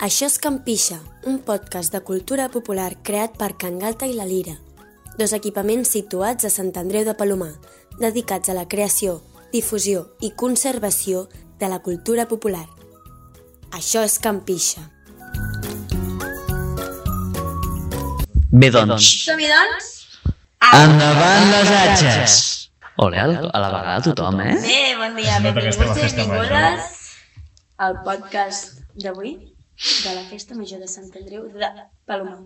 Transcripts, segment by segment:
Això és Campixa, un podcast de cultura popular creat per Can Galta i la Lira, dos equipaments situats a Sant Andreu de Palomar, dedicats a la creació, difusió i conservació de la cultura popular. Això és Campixa. Bé, doncs, Som-hi, doncs? endavant les atxes! Ole, al- a la vegada tothom, eh? Bé, bon dia, a benvinguts i benvingudes al podcast d'avui de la Festa Major de Sant Andreu de Palomar.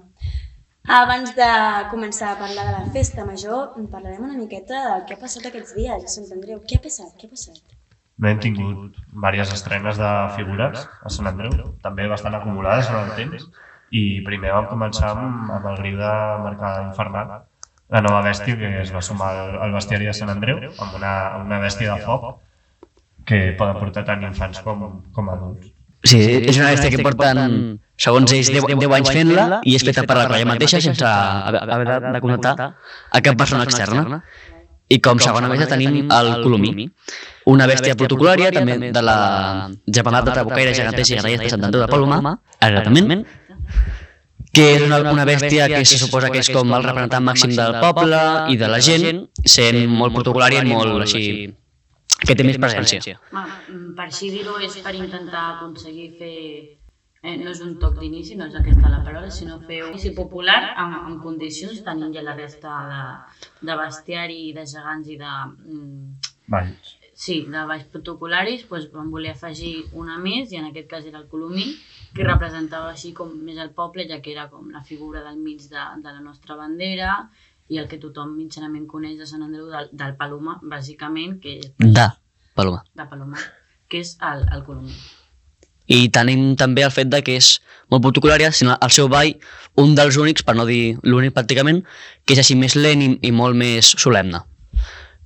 Abans de començar a parlar de la Festa Major, parlarem una miqueta del que ha passat aquests dies a Sant Andreu. Què ha passat? Què ha passat? No hem tingut diverses estrenes de figures a Sant Andreu, també bastant acumulades en el temps. I primer vam començar amb, amb el griu de Mercada Infernal, la nova bèstia que es va sumar al, al bestiari de Sant Andreu, amb una, una bèstia de foc que poden portar tant infants com, com adults. Sí, és una bèstia que porten, segons ells, 10, 10 anys fent-la i és feta per la colla mateixa sense haver de, de connectar a cap persona externa. I com segona bèstia tenim el Colomí, una bèstia protocolària també de la Japanat de Trabucaire Gegantesa i Grallers de Sant Andreu de Palomar, exactament, que és una, una bèstia que se suposa que és com el representant màxim del poble i de la gent, sent molt protocolària i molt així, que té més presència. Ma- mm, Per així dir-ho és per intentar aconseguir fer eh, no és un toc d'inici, no és aquesta la paraula, sinó fer un inici popular amb, amb condicions tenint ja la resta de, de bestiari i de gegants i de, mm, Valls. sí, de baix protocolaris, doncs vam voler afegir una més i en aquest cas era el Colomí, que representava així com més el poble, ja que era com la figura del mig de, de la nostra bandera i el que tothom mitjanament coneix de Sant Andreu del, del Paloma, bàsicament, que és De Palomar. de Palomar, que és el, el Colomí. I tenim també el fet de que és molt protocolària, sinó el seu ball, un dels únics, per no dir l'únic pràcticament, que és així més lent i, i molt més solemne,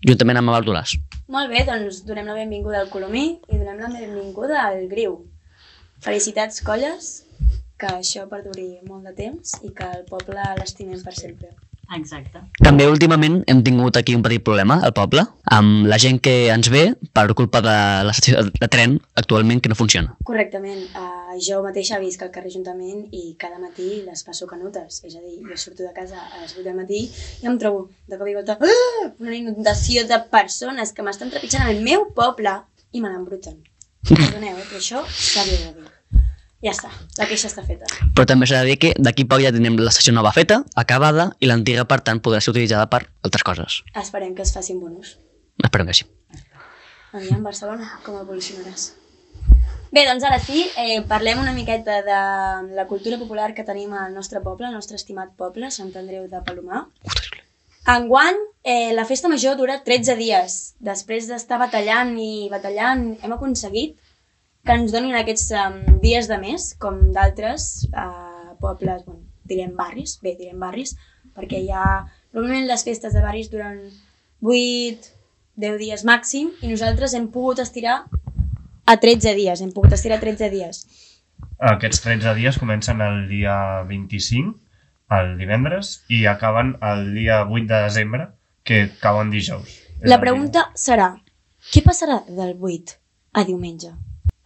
juntament amb el Dolàs. Molt bé, doncs donem la benvinguda al Colomí i donem la benvinguda al Griu. Felicitats, colles, que això perduri molt de temps i que el poble l'estimem per sempre. Exacte. També últimament hem tingut aquí un petit problema al poble, amb la gent que ens ve per culpa de l'estació de tren actualment que no funciona. Correctament. Uh, jo mateixa visc al carrer Ajuntament i cada matí les passo canutes. És a dir, jo surto de casa a les 8 del matí i em trobo de cop i volta ah! una inundació de persones que m'estan trepitjant al meu poble i me l'embruten. Perdoneu, eh, però això s'havia de dir. Ja està, la queixa està feta. Però també s'ha de dir que d'aquí poc ja tenim l'estació nova feta, acabada, i l'antiga, per tant, podrà ser utilitzada per altres coses. Esperem que es facin bonus. Esperem que sí. Aviam, Barcelona, com evolucionaràs? Bé, doncs ara sí, eh, parlem una miqueta de la cultura popular que tenim al nostre poble, al nostre estimat poble, Sant Andreu de Palomar. Enguany, eh, la festa major dura 13 dies. Després d'estar batallant i batallant, hem aconseguit que ens donin aquests um, dies de més, com d'altres uh, pobles, bueno, direm barris, bé, direm barris, perquè hi ha... Normalment les festes de barris duren 8, 10 dies màxim, i nosaltres hem pogut estirar a 13 dies, hem pogut estirar a 13 dies. Aquests 13 dies comencen el dia 25, el divendres, i acaben el dia 8 de desembre, que cauen dijous. La pregunta serà, què passarà del 8 a diumenge?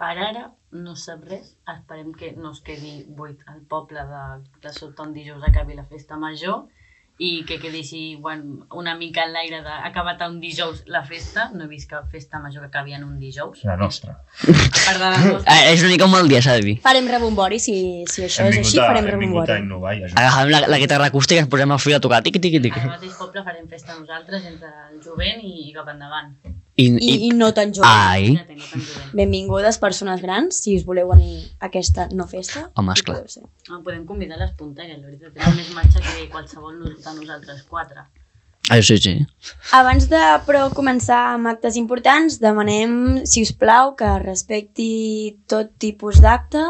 Per ara no sap res, esperem que no es quedi buit el poble de, de sota un dijous acabi la festa major i que quedi així bueno, una mica en l'aire de acabat un dijous la festa, no he vist cap festa major que acabi en un dijous. La nostra. A part de la nostra. Eh, és una mica un mal dia, s'ha de dir. Farem rebombori, si, si això és així, a, farem hem vingut a rebombori. innovar. Agafem la, la guitarra acústica i ens posem el fil a tocar, tiqui, tiqui, tiqui. Al mateix poble farem festa nosaltres entre el jovent i, i cap endavant. I, I, i no tan jove. Ai, tenim tan. Benvingudes persones grans, si us voleu venir a aquesta no festa. Home, esclar. podeu ser. Ah, podem convidar les punteres, la veritat. Tenen més marxa que qualsevol de nosaltres quatre. ah, sí, sí. Abans de però començar amb actes importants, demanem, si us plau, que respecti tot tipus d'acte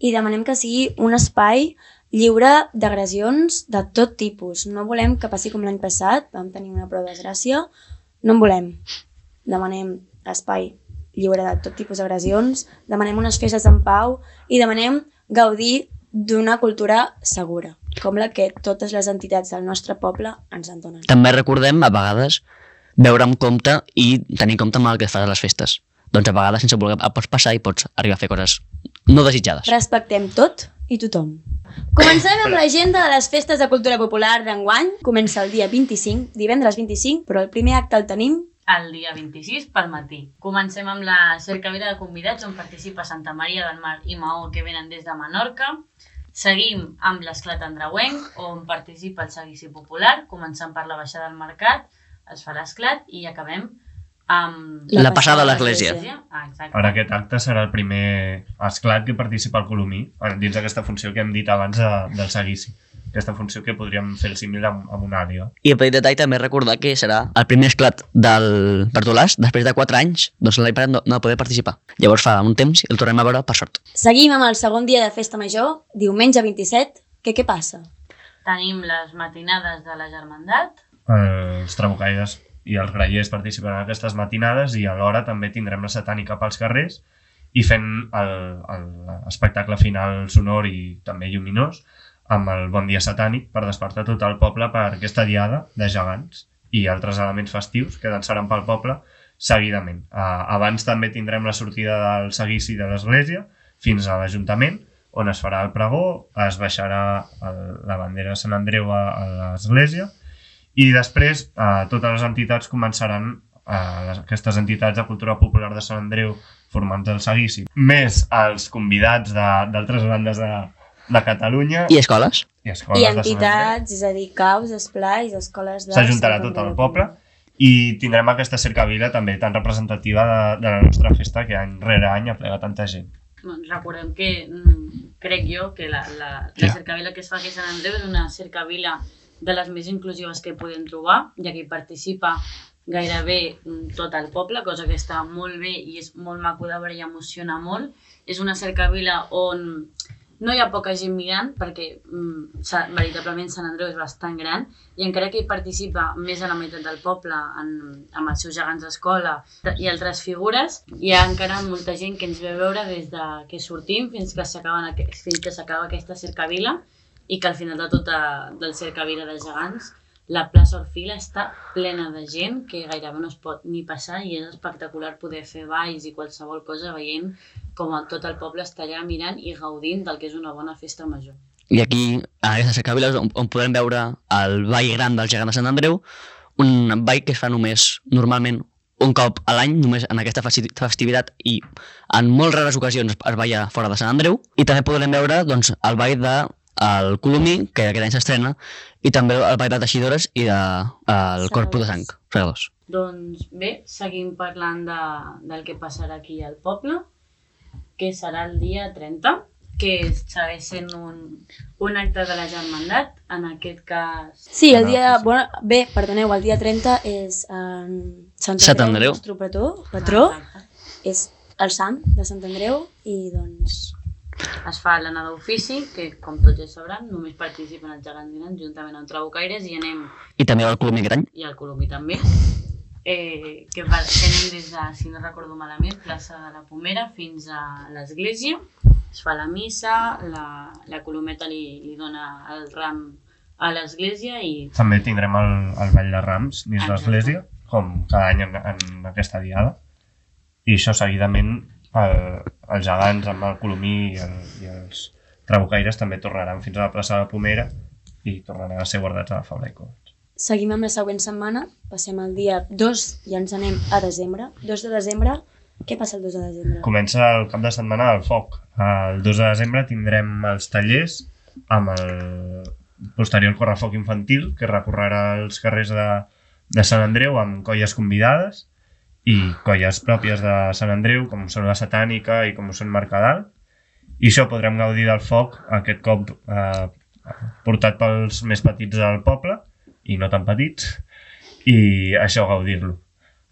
i demanem que sigui un espai lliure d'agressions de tot tipus. No volem que passi com l'any passat, vam tenir una prou desgràcia, no en volem. Demanem espai lliure de tot tipus d'agressions, demanem unes festes en pau i demanem gaudir d'una cultura segura, com la que totes les entitats del nostre poble ens en donen. També recordem, a vegades, veure amb compte i tenir compte amb el que fas a les festes. Doncs a vegades, sense voler, pots passar i pots arribar a fer coses no desitjades. Respectem tot i tothom. Comencem amb l'agenda de les festes de cultura popular d'enguany. Comença el dia 25, divendres 25, però el primer acte el tenim el dia 26 pel matí. Comencem amb la cercavila de convidats on participa Santa Maria del Mar i Maó que venen des de Menorca. Seguim amb l'esclat andreuenc on participa el seguici popular, començant per la baixada del mercat, es fa l'esclat i acabem amb... La passada a l'església. Ah, exacte. Ara aquest acte serà el primer esclat que participa el Colomí, eh, dins d'aquesta funció que hem dit abans de, del seguici. Aquesta funció que podríem fer el símil amb, amb una àliga. I el petit detall també recordar que serà el primer esclat del Bertolàs després de 4 anys, doncs l'any passat no, no va poder participar. Llavors fa un temps i el tornem a veure per sort. Seguim amb el segon dia de festa major, diumenge 27. Què, què passa? Tenim les matinades de la germandat, Els trabucaires i els grallers participaran en aquestes matinades i alhora també tindrem la satànica pels carrers i fent l'espectacle final sonor i també lluminós amb el Bon Dia Satànic per despertar tot el poble per aquesta diada de gegants i altres elements festius que dansaran pel poble seguidament. Uh, abans també tindrem la sortida del seguici de l'església fins a l'Ajuntament, on es farà el pregó, es baixarà el, la bandera de Sant Andreu a, a l'església i després eh, totes les entitats començaran, eh, les, aquestes entitats de cultura popular de Sant Andreu formant el seguici, més els convidats d'altres bandes de, de Catalunya I escoles? i escoles I entitats, és a dir, caus, esplais, escoles de... S'ajuntarà tot el poble i tindrem aquesta cercavila també tan representativa de, de la nostra festa que any rere any aplega tanta gent. Doncs recordem que, mm, crec jo, que la, la, la Ja. cercavila que es fa aquí a Sant Andreu és una cercavila de les més inclusives que podem trobar, ja que hi participa gairebé mm, tot el poble, cosa que està molt bé i és molt maco de veure i emociona molt. És una cercavila on no hi ha poca gent mirant, perquè mm, veritablement Sant Andreu és bastant gran, i encara que hi participa més de la meitat del poble en, amb els seus gegants d'escola i altres figures, hi ha encara molta gent que ens ve veure des de que sortim fins que s'acaba aquesta cercavila i que al final de tota del cercavila dels gegants la plaça Orfila està plena de gent que gairebé no es pot ni passar i és espectacular poder fer balls i qualsevol cosa veient com tot el poble està allà mirant i gaudint del que és una bona festa major. I aquí, a aquestes cercaviles, on, on podem veure el ball gran del gegant de Sant Andreu, un ball que es fa només, normalment, un cop a l'any, només en aquesta festi- festivitat i en molt rares ocasions es balla fora de Sant Andreu. I també podrem veure doncs, el ball de el Colomí, que aquest any s'estrena, i també el ball de teixidores i de, el Corpus de Sang, fregadors. Doncs bé, seguim parlant de, del que passarà aquí al poble, que serà el dia 30, que segueix sent un, un acte de la germandat, en aquest cas... Sí, el Ah, dia... Bueno, bé, perdoneu, el dia 30 és en Sant Andreu, Sant Andreu. el nostre patró, patró Exacte. és el sant de Sant Andreu i doncs... Es fa l'anada d'ofici, que com tots ja sabran, només participen els gegants dinants juntament amb Trabucaires i anem, I també el Colomí any. i el Colomí també, eh, que, va, que anem des de, si no recordo malament, plaça de la Pomera fins a l'església. Es fa la missa, la, la colometa li, li dona el ram a l'església i També tindrem el, el ball de rams dins l'església, com cada any en, en aquesta diada. I això seguidament el, els gegants amb el Colomí i, el, i els trabucaires també tornaran fins a la plaça de la Pomera i tornaran a ser guardats a la Fabra i Coats. Seguim amb la següent setmana, passem el dia 2 i ens anem a desembre. 2 de desembre, què passa el 2 de desembre? Comença el cap de setmana del foc. El 2 de desembre tindrem els tallers amb el posterior correfoc infantil que recorrerà els carrers de, de Sant Andreu amb colles convidades i colles pròpies de Sant Andreu com són la Satànica i com són Mercadal i això podrem gaudir del foc aquest cop eh, portat pels més petits del poble i no tan petits i això gaudir-lo.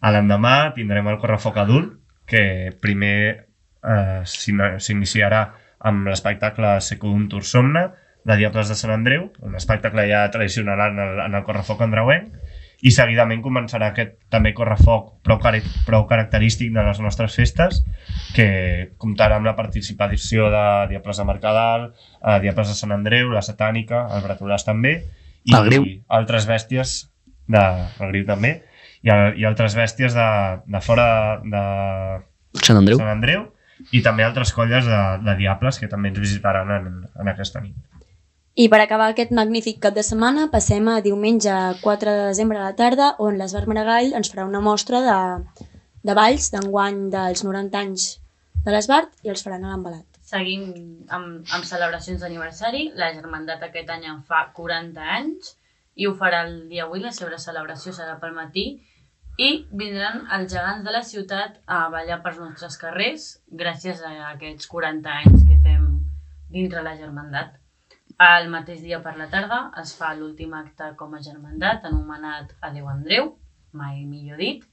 A l'endemà tindrem el correfoc adult que primer eh, s'iniciarà amb l'espectacle Secundum Tour Somna de Diables de Sant Andreu, un espectacle ja tradicional en el, en el correfoc andreuenc, i seguidament començarà aquest també correfoc prou, cari prou característic de les nostres festes, que comptarà amb la participació de Diables de Mercadal, eh, Diables de Sant Andreu, la Satànica, el Bretolàs també, i El Griu. altres bèsties de, el Griu també, i, el, i altres bèsties de, de fora de, Sant Andreu. Sant Andreu i també altres colles de, de diables que també ens visitaran en, en aquesta nit. I per acabar aquest magnífic cap de setmana, passem a diumenge 4 de desembre a la tarda, on l'Esbar Maragall ens farà una mostra de, de balls d'enguany dels 90 anys de l'Esbart i els faran a l'embalat. Seguim amb, amb celebracions d'aniversari. La Germandat aquest any en fa 40 anys i ho farà el dia avui. La seva celebració serà pel matí i vindran els gegants de la ciutat a ballar pels nostres carrers gràcies a aquests 40 anys que fem dintre la Germandat. El mateix dia per la tarda es fa l'últim acte com a Germandat anomenat a Déu Andreu, mai millor dit,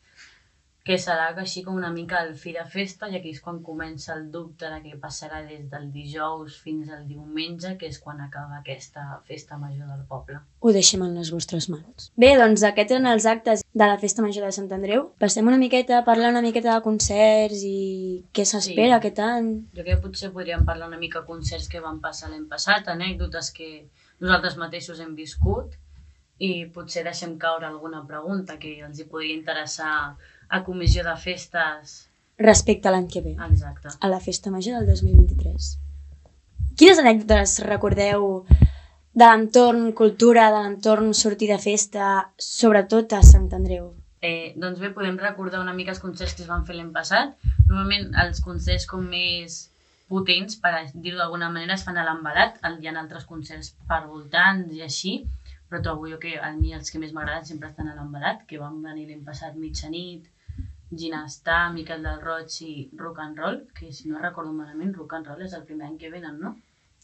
que serà així com una mica el fi de festa, i aquí és quan comença el dubte de què passarà des del dijous fins al diumenge, que és quan acaba aquesta festa major del poble. Ho deixem en les vostres mans. Bé, doncs aquests eren els actes de la Festa Major de Sant Andreu. Passem una miqueta a parlar una miqueta de concerts i què s'espera Sí. aquest any. Jo crec que potser podríem parlar una mica de concerts que van passar l'any passat, anècdotes que nosaltres mateixos hem viscut i potser deixem caure alguna pregunta que els hi podria interessar a comissió de festes. Respecte a l'any que ve, Exacte. a la Festa Major del 2023. Quines anècdotes recordeu de l'entorn cultura, de l'entorn sortir de festa, sobretot a Sant Andreu? Eh, doncs bé, podem recordar una mica els concerts que es van fer l'any passat. Normalment els concerts com més potents, per dir-ho d'alguna manera, es fan a l'embalat. Hi ha altres concerts per voltants i així, però trobo jo que a mi els que més m'agraden sempre estan a l'embalat, que van venir l'any passat mitjanit, Ginestar, Miquel del Roig i Rock and Roll, que si no recordo malament, Rock and Roll és el primer any que venen, no?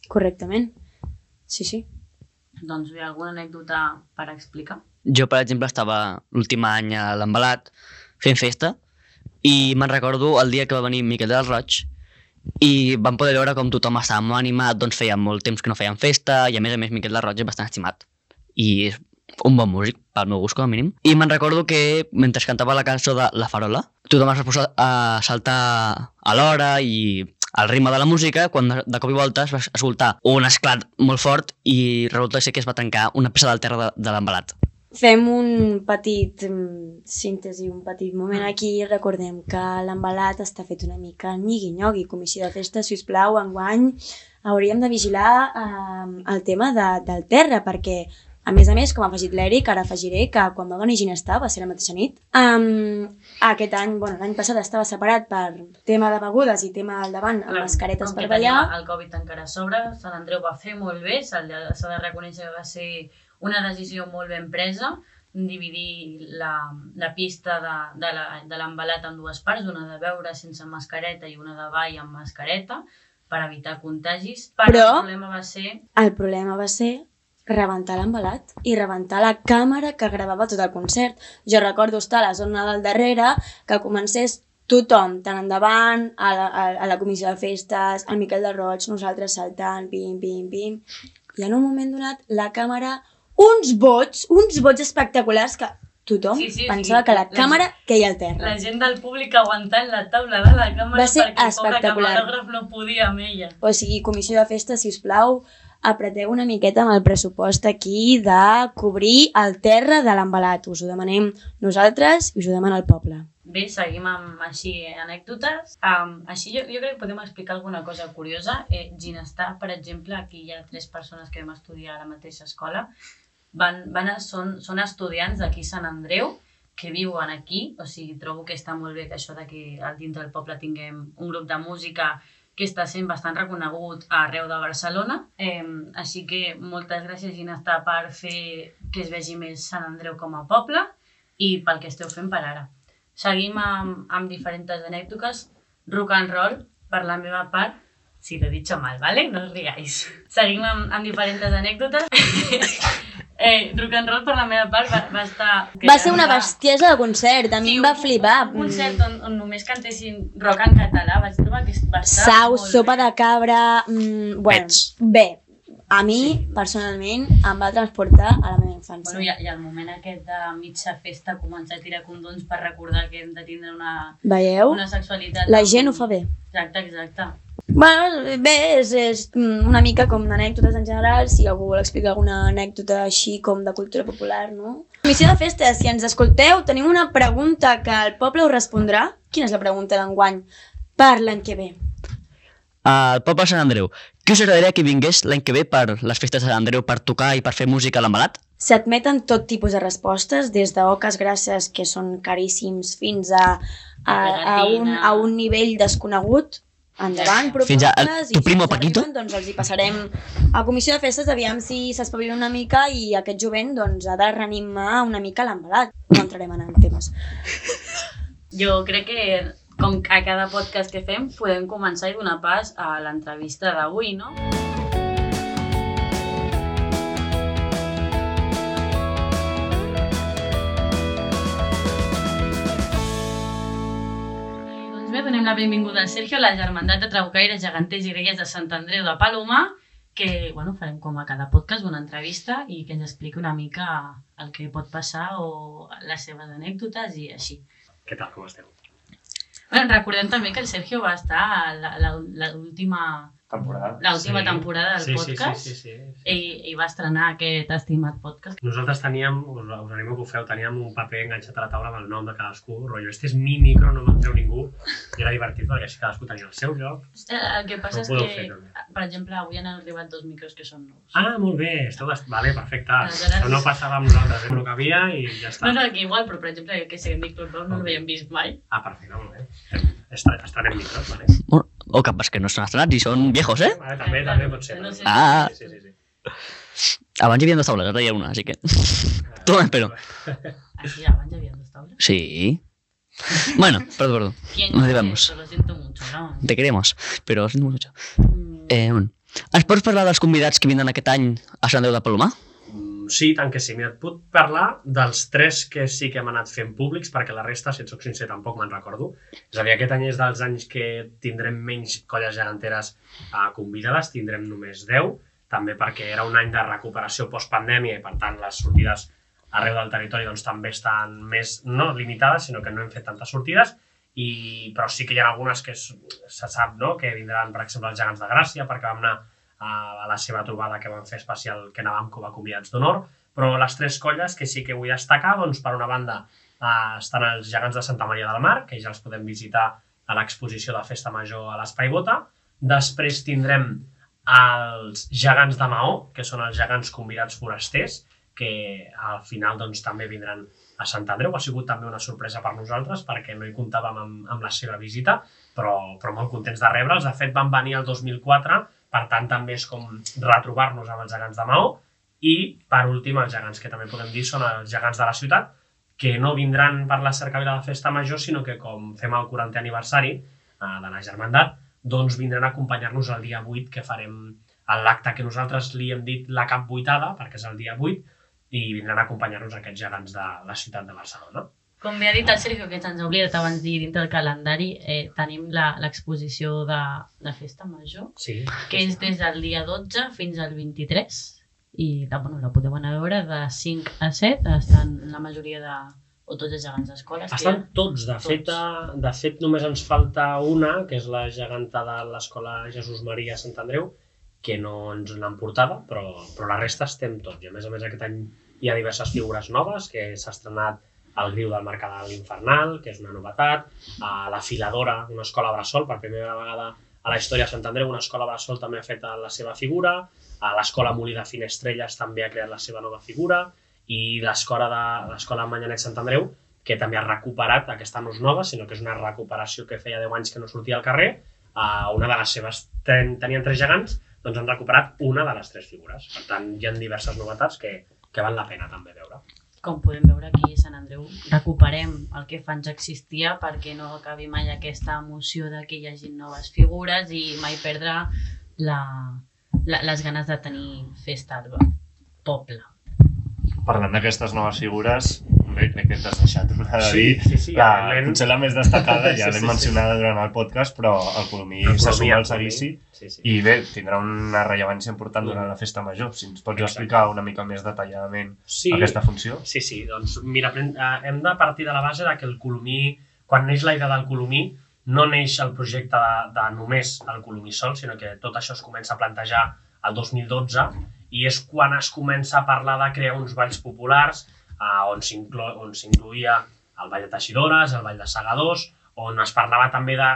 Correctament. Sí, sí. Doncs bé, alguna anècdota per explicar? Jo, per exemple, estava l'últim any a l'embalat fent festa i me'n recordo el dia que va venir Miquel del Roig i vam poder veure com tothom estava molt animat, doncs feia molt temps que no feien festa i a més a més Miquel del Roig és bastant estimat i és un bon músic, pel meu gust com a mínim. I me'n recordo que mentre cantava la cançó de La Farola, tothom es va posar a saltar a l'hora i al ritme de la música, quan de, cop i volta es va escoltar un esclat molt fort i resulta ser que es va tancar una peça del terra de, de l'embalat. Fem un petit mm, síntesi, un petit moment aquí i recordem que l'embalat està fet una mica nyigui-nyogui. Comissió de festa, si us plau, enguany hauríem de vigilar eh, el tema de, del terra, perquè a més a més, com ha afegit l'Eric, ara afegiré que quan va venir Ginestar, va ser la mateixa nit, um, aquest any, bueno, l'any passat estava separat per tema de begudes i tema al davant, amb mascaretes Com per ballar. El Covid encara a sobre, Sant Andreu va fer molt bé, s'ha de, de reconèixer que va ser una decisió molt ben presa, dividir la, la pista de, de la- de l'embalat en dues parts, una de beure sense mascareta i una de ball amb mascareta, per evitar contagis. Però, Però- el problema va ser El problema va ser rebentar l'embalat i rebentar la càmera que gravava tot el concert. Jo recordo estar a la zona del darrere, que comencés tothom, tant endavant, a la, a, a la comissió de festes, el Miquel de Roig, nosaltres saltant, pim, pim, pim, i en un moment donat la càmera, uns bots, uns bots espectaculars que tothom Sí, sí, pensava sí. que la La càmera queia al terra. la gent del públic aguantant la taula de la càmera Va ser perquè el pobre camarògraf no podia amb ella. O sigui, comissió de festes, si us plau, apreteu una miqueta amb el pressupost aquí de cobrir el terra de l'embalat. Us ho demanem nosaltres i us ho demana el poble. Bé, seguim amb així anècdotes. Um, així jo, jo crec que podem explicar alguna cosa curiosa. Eh, Ginestar, per exemple, aquí hi ha tres persones que vam estudiar a la mateixa escola. Van, van són, són estudiants d'aquí Sant Andreu que viuen aquí, o sigui, trobo que està molt bé que això de que al dintre del poble tinguem un grup de música que està sent bastant reconegut arreu de Barcelona. Eh, així que moltes gràcies, Ginestar, per fer que es vegi més Sant Andreu com a poble i pel que esteu fent per ara. Seguim amb, amb diferents anècdotes. Rock and roll, per la meva part, si lo he dicho mal, ¿vale? No os riáis. Seguim amb, amb diferents anècdotes. eh, rock and roll, per la meva part, va, va estar... Va ser una bestiesa de concert, a mi em va flipar. Un concert on, on només cantessin rock en català, vaig trobar que va estar Sau, molt sopa bé. de cabra... Mm, bueno, Pets. bé, a mi, personalment, em va transportar a la meva infància. Bueno, i, i el moment aquest de mitja festa començar a tirar condons per recordar que hem de tindre una, Veieu? una sexualitat... La gent ho fa bé. Exacte, exacte. Bueno, bé, és, és una mica com d'anècdotes en general, si algú vol explicar alguna anècdota així com de cultura popular, no? Comissió de festes, si ens escolteu, tenim una pregunta que el poble us respondrà. Quina és la pregunta d'enguany per l'any que ve? al poble de Sant Andreu. Què us agradaria que vingués l'any que ve per les festes de Sant Andreu per tocar i per fer música a l'embalat? S'admeten tot tipus de respostes, des d'oques grasses, que són caríssims, fins a, a, a, un, a un nivell desconegut. Endavant, propostes. Fins a- a tu primo Paquito? arriben, Doncs els hi passarem a comissió de festes, aviam si s'espavila una mica i aquest jovent doncs, ha de reanimar una mica l'embalat. No entrarem en temes. Jo crec que, com a cada podcast que fem, podem començar i donar pas a l'entrevista d'avui, no? Donem la benvinguda al Sergio, la germandat de Trabucaires, Geganters i Greies de Sant Andreu de Palomar, que bueno, farem com a cada podcast una entrevista i que ens expliqui una mica el que pot passar o les seves anècdotes i així. Què tal, com esteu? Bueno, recordem també que el Sergio va estar a la- la- la- l'última Temporada. l'última Sí. temporada del sí, podcast Sí, sí, sí, sí, sí. I, i va estrenar aquest estimat podcast. Nosaltres teníem, us, us animo que ho feu, teníem un paper enganxat a la taula amb el nom de cadascú, rotllo, este és mi micro, no me'n treu ningú, i era divertit perquè així cadascú tenia el seu lloc. Eh, El que passa Ho és que, fer, per exemple, avui han arribat dos micros que són nous. Ah, molt bé, esteu des... Vale, perfecte. Aleshores- Això no passava amb nosaltres, eh, no cabia i ja està. No, no, que igual, però per exemple, que Nick Club no l'havíem vist mai. Ah, perfecte, molt bé. Estrenem micros, vale. Bueno, o capes que no són estrenats i són viejos, eh? Vale, també, també pot ser. No sé. Ah. Sí, sí, sí. Abans hi havia dos taules, ara hi ha una, així que... Tu espero. Així, abans ja havien dos taules. Sí. Bueno, perdó, perdó. ¿Quién Nos eso? Lo siento mucho, ¿no? Te queremos, però siento mucho. Mm, Eh, bueno. Ens pots parlar dels convidats que vindran aquest any a Sant Andreu de Palomar? Sí, tant que sí. Mira, et puc parlar dels tres que sí que hem anat fent públics, perquè la resta, si et soc sincer, tampoc me'n recordo. És a dir, aquest any és dels anys que tindrem menys colles geganteres eh, convidades, tindrem només 10, també perquè era un any de recuperació postpandèmia i, per tant, les sortides arreu del territori doncs, també estan més, no limitades, sinó que no hem fet tantes sortides, i, però sí que hi ha algunes que es, se sap no? que vindran, per exemple, els gegants de Gràcia, perquè vam anar a, la seva trobada que vam fer especial que anàvem com a convidats d'honor, però les tres colles que sí que vull destacar, doncs, per una banda, eh, estan els gegants de Santa Maria del Mar, que ja els podem visitar a l'exposició de Festa Major a l'Espai Bota. Després tindrem els gegants de Maó, que són els gegants convidats forasters, que al final doncs, també vindran a Sant Andreu. Ha sigut també una sorpresa per nosaltres perquè no hi comptàvem amb, amb la seva visita, però, però molt contents de rebre'ls. De fet, van venir el 2004, per tant també és com retrobar-nos amb els gegants de Maó. I, per últim, els gegants que també podem dir són els gegants de la ciutat, que no vindran per la cercavila de festa major, sinó que com fem el 40è aniversari eh, de la germandat, doncs vindran a acompanyar-nos el dia 8, que farem l'acte que nosaltres li hem dit la cap vuitada, perquè és el dia 8, i vindran a acompanyar-nos aquests gegants de la ciutat de Barcelona. Com bé ha dit el Sergio, que ens ha oblidat abans dir dintre del calendari, eh, tenim la- l'exposició de, de Festa Major, Sí. que és des del dia 12 fins al 23, i la, bueno, la podeu anar a veure de 5 a 7, estan la majoria de, o tots els gegants d'escoles. que. Estan tots, de fet, eh, de fet només ens falta una, que és la geganta de l'escola Jesús Maria Sant Andreu, que no ens l'han portada, però, però la resta estem tots. I a més a més aquest any hi ha diverses figures noves, que s'ha estrenat el Griu del Mercadal Infernal, que és una novetat, a la Filadora, una escola bressol, per primera vegada a la història de Sant Andreu, una escola bressol també ha fet la seva figura, a l'escola Molí de Finestrelles també ha creat la seva nova figura, i l'escola de l'escola Manyanet Sant Andreu, que també ha recuperat, aquesta no és nova, sinó que és una recuperació que feia 10 anys que no sortia al carrer, a una de les seves, ten, tenien tres gegants, doncs han recuperat una de les tres figures. Per tant, hi ha diverses novetats que, que val la pena també veure. Com podem veure aquí a Sant Andreu, recuperem el que fa anys existia perquè no acabi mai aquesta emoció de que hi hagi noves figures i mai perdre la, la, les ganes de tenir festa al poble. Parlant d'aquestes noves figures, crec que t'has deixat una de Sí, dir. sí, sí, la, realment. potser la més destacada, ja Sí, l'hem sí, sí. mencionada durant el podcast, però el Colomí se suma al seguici Sí, sí. i bé, tindrà una rellevància important durant la festa major. Si ens pots Exacte. explicar una mica més detalladament Sí, aquesta funció. Sí, sí, doncs mira, eh, hem de partir de la base de que el Colomí, quan neix la idea del Colomí, no neix el projecte de, de només el Colomí sol, sinó que tot això es comença a plantejar el 2012 i és quan es comença a parlar de crear uns balls populars on s'incluïa el Ball de Teixidores, el Ball de Segadors, on es parlava també de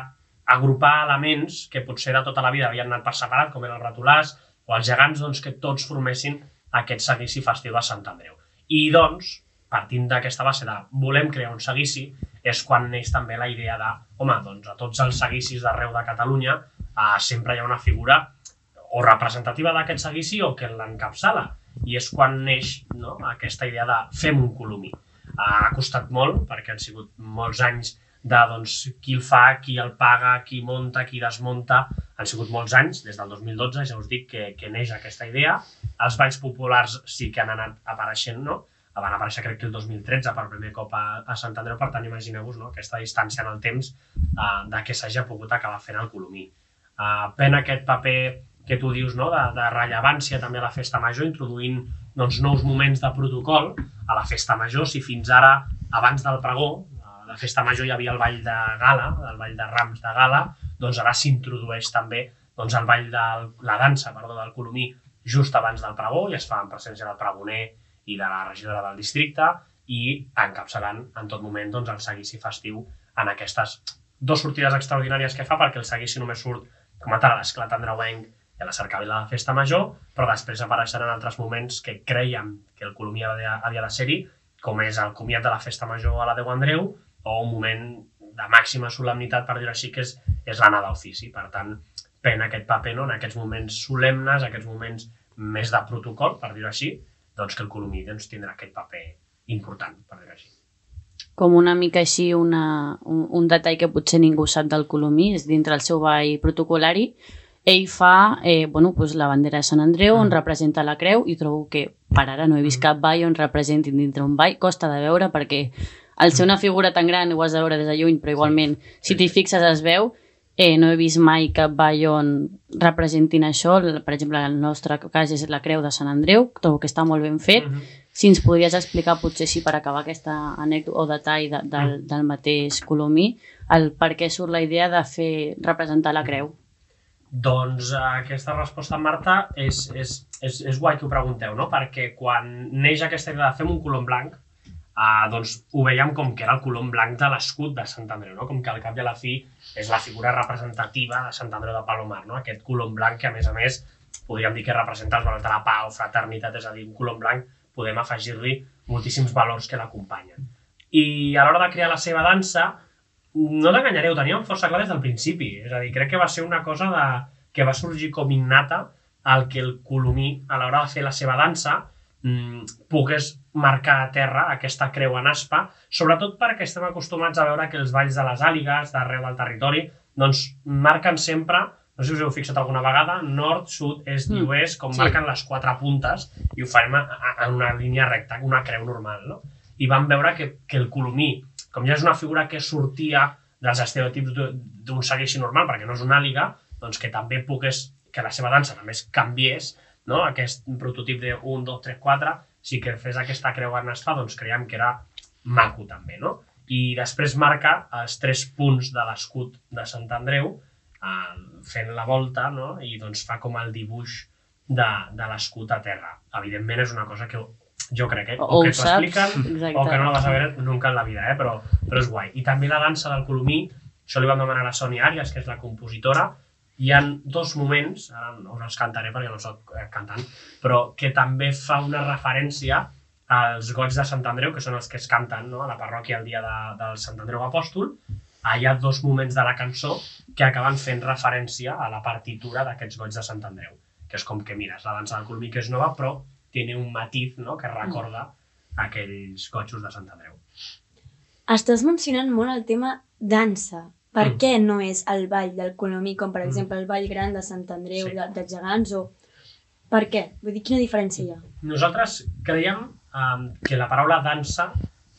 agrupar elements que potser de tota la vida havien anat per separat, com eren els ratolars o els gegants, doncs, que tots formessin aquest seguici festiu de Sant Andreu. I doncs, partint d'aquesta base de volem crear un seguici, és quan neix també la idea de, home, doncs a tots els seguicis d'arreu de Catalunya eh, sempre hi ha una figura o representativa d'aquest seguici o que l'encapçala. I és quan neix no, aquesta idea de fem un colomí. Ha costat molt, perquè han sigut molts anys de doncs, qui el fa, qui el paga, qui monta, qui desmunta. Han sigut molts anys, des del 2012, ja us dic que, que neix aquesta idea. Els balls populars sí que han anat apareixent, no? van aparèixer crec que el 2013 per primer cop a, a Sant Andreu, per tant imagineu-vos no? aquesta distància en el temps uh, de que s'hagi pogut acabar fent el Colomí. Uh, pen aquest paper que tu dius no? de, de rellevància també a la festa major, introduint doncs, nous moments de protocol a la festa major, si fins ara, abans del pregó, a la festa major hi havia el ball de gala, el ball de rams de gala, doncs ara s'introdueix també doncs, el ball de la dansa perdó, del Colomí just abans del pregó i es fa en presència del pregoner i de la regidora del districte i encapçalant en tot moment doncs, el seguici festiu en aquestes dues sortides extraordinàries que fa perquè el seguici només surt com a tal a l'esclat andreuenc i a la cercavila de festa major, però després apareixeran altres moments que creiem que el Colomí havia, havia de ser-hi, com és el comiat de la festa major a la Déu Andreu o un moment de màxima solemnitat, per dir-ho així, que és, és l'anar d'ofici. Per tant, pren aquest paper no? en aquests moments solemnes, aquests moments més de protocol, per dir-ho així, doncs que el Colomí doncs, tindrà aquest paper important, per dir-ho així. Com una mica així una, un, un detall que potser ningú sap del Colomí és dintre el seu ball protocolari ell fa eh, bueno, pues la bandera de Sant Andreu mm. on representa la creu i trobo que per ara no he vist mm. cap ball on representin dintre un ball, costa de veure perquè al ser una figura tan gran ho has de veure des de lluny, però igualment si t'hi fixes es veu Eh, no he vist mai cap ball on representin això. Per exemple, el nostre cas és la Creu de Sant Andreu, trobo que està molt ben fet. Mm -hmm. Si ens podries explicar, potser sí, per acabar aquesta anècdota o detall de, del, mm. del mateix Colomí, el per què surt la idea de fer representar la Creu. Doncs aquesta resposta, Marta, és, és, és, és guai que ho pregunteu, no? Perquè quan neix aquesta idea de fer un colom blanc, uh, doncs ho veiem com que era el colom blanc de l'escut de Sant Andreu, no? com que al cap i a la fi és la figura representativa de Sant Andreu de Palomar, no? aquest colom blanc que a més a més podríem dir que representa els valors de la pau, fraternitat, és a dir, un colom blanc podem afegir-li moltíssims valors que l'acompanyen. I a l'hora de crear la seva dansa, no t'enganyareu, teníem força clar des del principi, és a dir, crec que va ser una cosa de, que va sorgir com innata el que el Colomí, a l'hora de fer la seva dansa, mm, pogués marcar a terra aquesta creu en aspa, sobretot perquè estem acostumats a veure que els valls de les àligues, d'arreu del territori, doncs marquen sempre, no sé si us heu fixat alguna vegada, nord, sud, est i mm. oest, com sí. marquen les quatre puntes, i ho farem en una línia recta, una creu normal, no? I vam veure que, que el colomí, com ja és una figura que sortia dels estereotips d'un seguici normal, perquè no és una àliga, doncs que també pogués, que la seva dansa també es canviés, no? aquest prototip de 1, 2, 3, 4, si que fes aquesta creu arnasta, doncs creiem que era maco també, no? I després marca els tres punts de l'escut de Sant Andreu, fent la volta, no? I doncs fa com el dibuix de, de l'escut a terra. Evidentment és una cosa que jo crec, eh? O, o que t'ho expliquen o que no la vas a veure nunca en la vida, eh? Però, però és guai. I també la dansa del Colomí, això li vam demanar a la Sònia Arias, que és la compositora, hi han dos moments, ara no us els cantaré perquè no soc eh, cantant, però que també fa una referència als goig de Sant Andreu, que són els que es canten no? a la parròquia el dia de, del Sant Andreu Apòstol. Ah, hi ha dos moments de la cançó que acaben fent referència a la partitura d'aquests goig de Sant Andreu, que és com que, mira, és la dansa del Colmí, que és nova, però té un matiz no? que recorda aquells gotxos de Sant Andreu. Estàs mencionant molt el tema dansa. Per mm. què no és el ball del Colomí, com per mm. exemple el ball gran de Sant Andreu, sí. de, de Gegants, o... Per què? Vull dir, quina diferència hi ha? Nosaltres creiem um, que la paraula dansa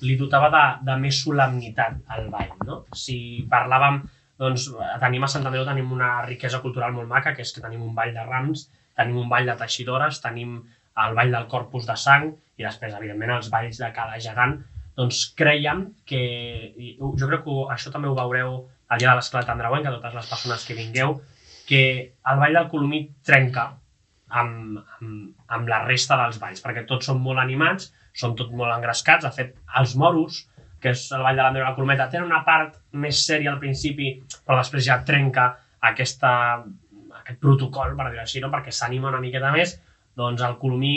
li dotava de, de més solemnitat al ball, no? Si parlàvem, doncs, tenim a Sant Andreu tenim una riquesa cultural molt maca, que és que tenim un ball de rams, tenim un ball de teixidores, tenim el ball del corpus de sang i després, evidentment, els balls de cada gegant, doncs creiem que, jo crec que això també ho veureu el dia de l'esclat andreuenca, totes les persones que vingueu, que el ball del Colomí trenca amb, amb, amb la resta dels balls, perquè tots són molt animats, són tots molt engrescats. De fet, els moros que és el Ball de la Colometa, tenen una part més sèria al principi, però després ja trenca aquesta, aquest protocol, per dir-ho així, no? perquè s'anima una miqueta més, doncs el Colomí,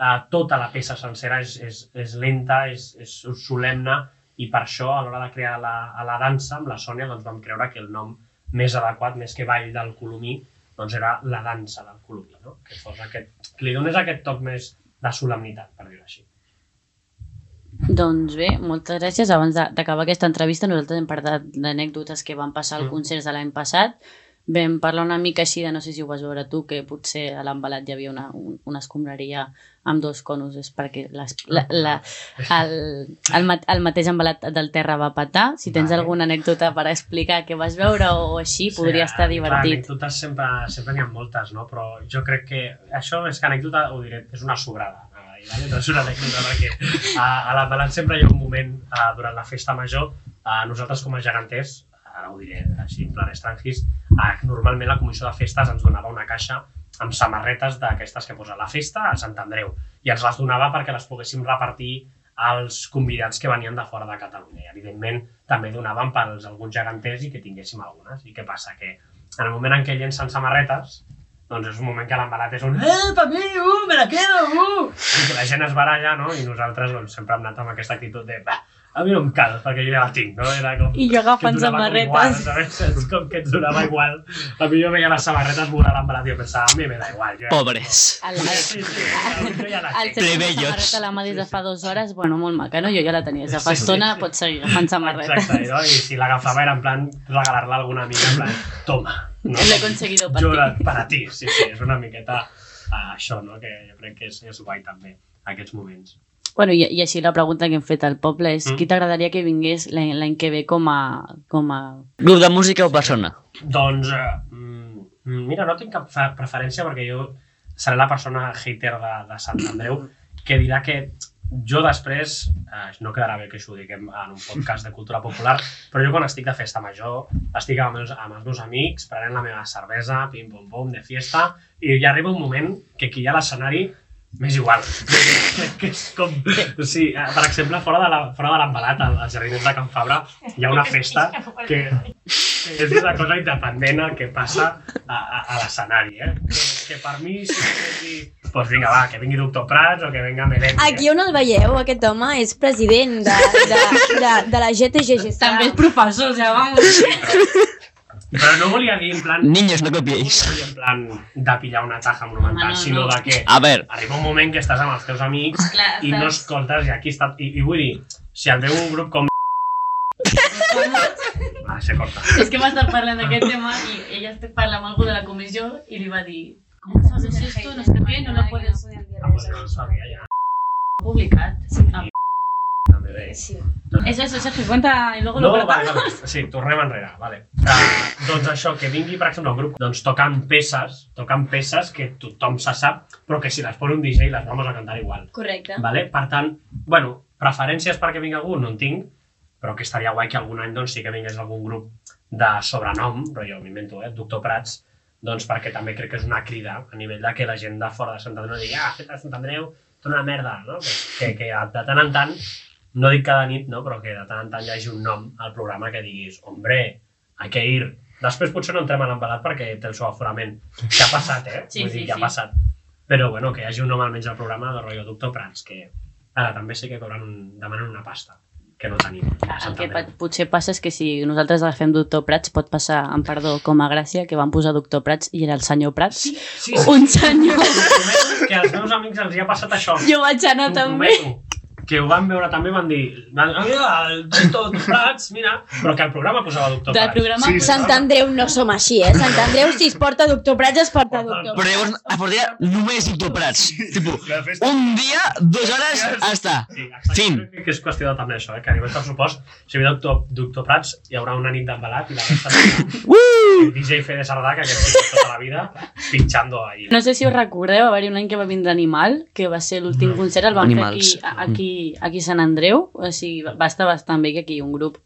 eh, tota la peça sencera és, és, és lenta, és, és solemne, i per això, a l'hora de crear la, a la dansa, amb la Sònia, doncs vam creure que el nom més adequat, més que ball del Colomí, doncs era la dansa del Colomí, no? que, fos aquest, que li donés aquest toc més de solemnitat, per dir-ho així. Doncs bé, moltes gràcies. Abans d'acabar aquesta entrevista, nosaltres hem parlat d'anècdotes que van passar al Mm. concerts de l'any passat. Vam parlar una mica així de, no sé si ho vas veure tu, que potser a l'embalat hi havia una, un, una escombraria amb dos conos, és perquè les, la, la, el, el, el mateix embalat del terra va petar. Si tens Vale. alguna anècdota per explicar què vas veure o així, podria estar clar, divertit. anècdotes sempre sempre n'hi ha moltes, no? però jo crec que això és que anècdota, ho diré, és una sobrada. Vale? No és una anècdota perquè a, a l'embalat sempre hi ha un moment a, durant la festa major, a nosaltres com a geganters, ara ho diré així en plan estrangis, normalment la comissió de festes ens donava una caixa amb samarretes d'aquestes que posa la festa a Sant Andreu i ens les donava perquè les poguéssim repartir als convidats que venien de fora de Catalunya. I, evidentment, també donaven pels alguns geganters i que tinguéssim algunes. I què passa? Que en el moment en què llencen samarretes, doncs és un moment que l'embalat és un eh, per mi, uh, me la quedo, uh! I que la gent es baralla, no? I nosaltres doncs, sempre hem anat amb aquesta actitud de "Va, a mi no em cal, perquè jo ja la tinc, no? Era com... I jo agafant samarretes. Igual. És com que ens donava igual. A mi jo veia les samarretes volar l'embalat i jo pensava, a mi me da igual. Jo ja- Pobres. El, el, Sí, sí, jo ja la el tinc. samarreta a la mà des de fa dues hores, bueno, molt maca, no? Jo ja la tenia des de fa Sí, sí, estona, sí. pots seguir agafant samarretes. Exacte, no? i si l'agafava era en plan regalar-la a alguna amiga, en plan, toma. No? Lo he conseguido per jo ti. la- per a ti, sí, sí, és una miqueta uh, això, no? que jo crec que és, és guai també, aquests moments. Bueno, i, i així la pregunta que hem fet al poble és Mm. qui t'agradaria que vingués l'any que ve com a, com a... Grup de música o persona? Doncs, uh, mira, no tinc cap preferència perquè jo seré la persona hater de, de Sant Andreu que dirà que jo després, eh, no quedarà bé que això ho diguem en un podcast de cultura popular, però jo quan estic de festa major, estic amb els, amb els meus amics, prenent la meva cervesa, pim-pom-pom, de fiesta, i ja arriba un moment que aquí hi ha l'escenari m'és igual. Que és com... O sigui, eh, per exemple, fora de la- fora de l'embalat, al- als jardins de Can Fabra, hi ha una festa que, que és una cosa independent el que passa a, a, a l'escenari, eh? Que, que per mi, si dir, doncs vinga, va, que vingui Doctor Prats o que venga Melendi. Aquí on el veieu, aquest home és president de, de, de, de la GTGG. També és professor, ja vamos. Però no volia dir en plan... Niños, no No copiéis. volia en plan de pillar una taja monumental, no, sinó no. de que A ver, arriba un moment que estàs amb els teus amics Clar, i no estàs- escoltes i aquí està... I, i vull dir, si el veu un grup com... Ah, se corta. És que m'ha estat parlant d'aquest tema i ella està parlant amb algú de la comissió i li va dir ¿Cómo sabes esto? No sé qué, no lo puedes Ah, pues no sabia ja. publicar. Ah, Bé. Sí. Eso, eso, Sergio, cuenta y luego No, lo vale, vale. Sí, tornem enrere, vale. Uh, doncs això, que vingui, per exemple, un grup doncs, tocant peces, tocant peces que tothom se sap, però que si les pon un DJ les vamos a cantar igual. Correcte. Vale? Per tant, bueno, preferències perquè vingui algú no en tinc, però que estaria guai que algun any doncs, sí que vingués algun grup de sobrenom, però jo m'invento, eh, Doctor Prats, doncs perquè també crec que és una crida a nivell de que la gent de fora de Sant Andreu digui ah, feta de Sant Andreu, tot una merda, no? Pues que, que de tant en tant, no dic cada nit, no? però que de tant en tant hi hagi un nom al programa que diguis, hombre, hay que ir. Després potser no entrem a l'embalat perquè té el seu aforament, que ha passat, eh? Sí, Vull dir sí, que ha sí. passat. Però bueno, que hi hagi un nom almenys al programa de rotllo Doctor Prats, que ara també sé que cobren un, demanen una pasta, que no tenim. El que potser passa és que si nosaltres agafem Doctor Prats pot passar, amb perdó, com a Gràcia, que van posar Doctor Prats i era el senyor Prats. Sí, sí. Un senyor. Que als meus amics els hi ha passat això. Jo vaig anar també. prometo. Que ho van veure també, van dir, van, ah, mira, el Doctor Prats, mira, però que el programa posava Doctor Del Prats. programa Sí, Sant Andreu no som així, eh? Sant Andreu, si es porta Doctor Prats, es porta Doctor però llavors a partir de només Doctor Prats. Festa... un dia, dues hores, està. Sí. Fin. Que és qüestió de també això, eh? que a nivell pressupost, si ve doctor, doctor Prats, hi haurà una nit d'embalat i la resta Uh! el DJ Fede Sardà, que aquest tota la vida, pinxando ahí. No sé si us recordeu, va haver-hi un any que va vindre Animal, que va ser l'últim concert, el van Animals. fer aquí, aquí, aquí a Sant Andreu, o sigui, va estar bastant bé que aquí un grup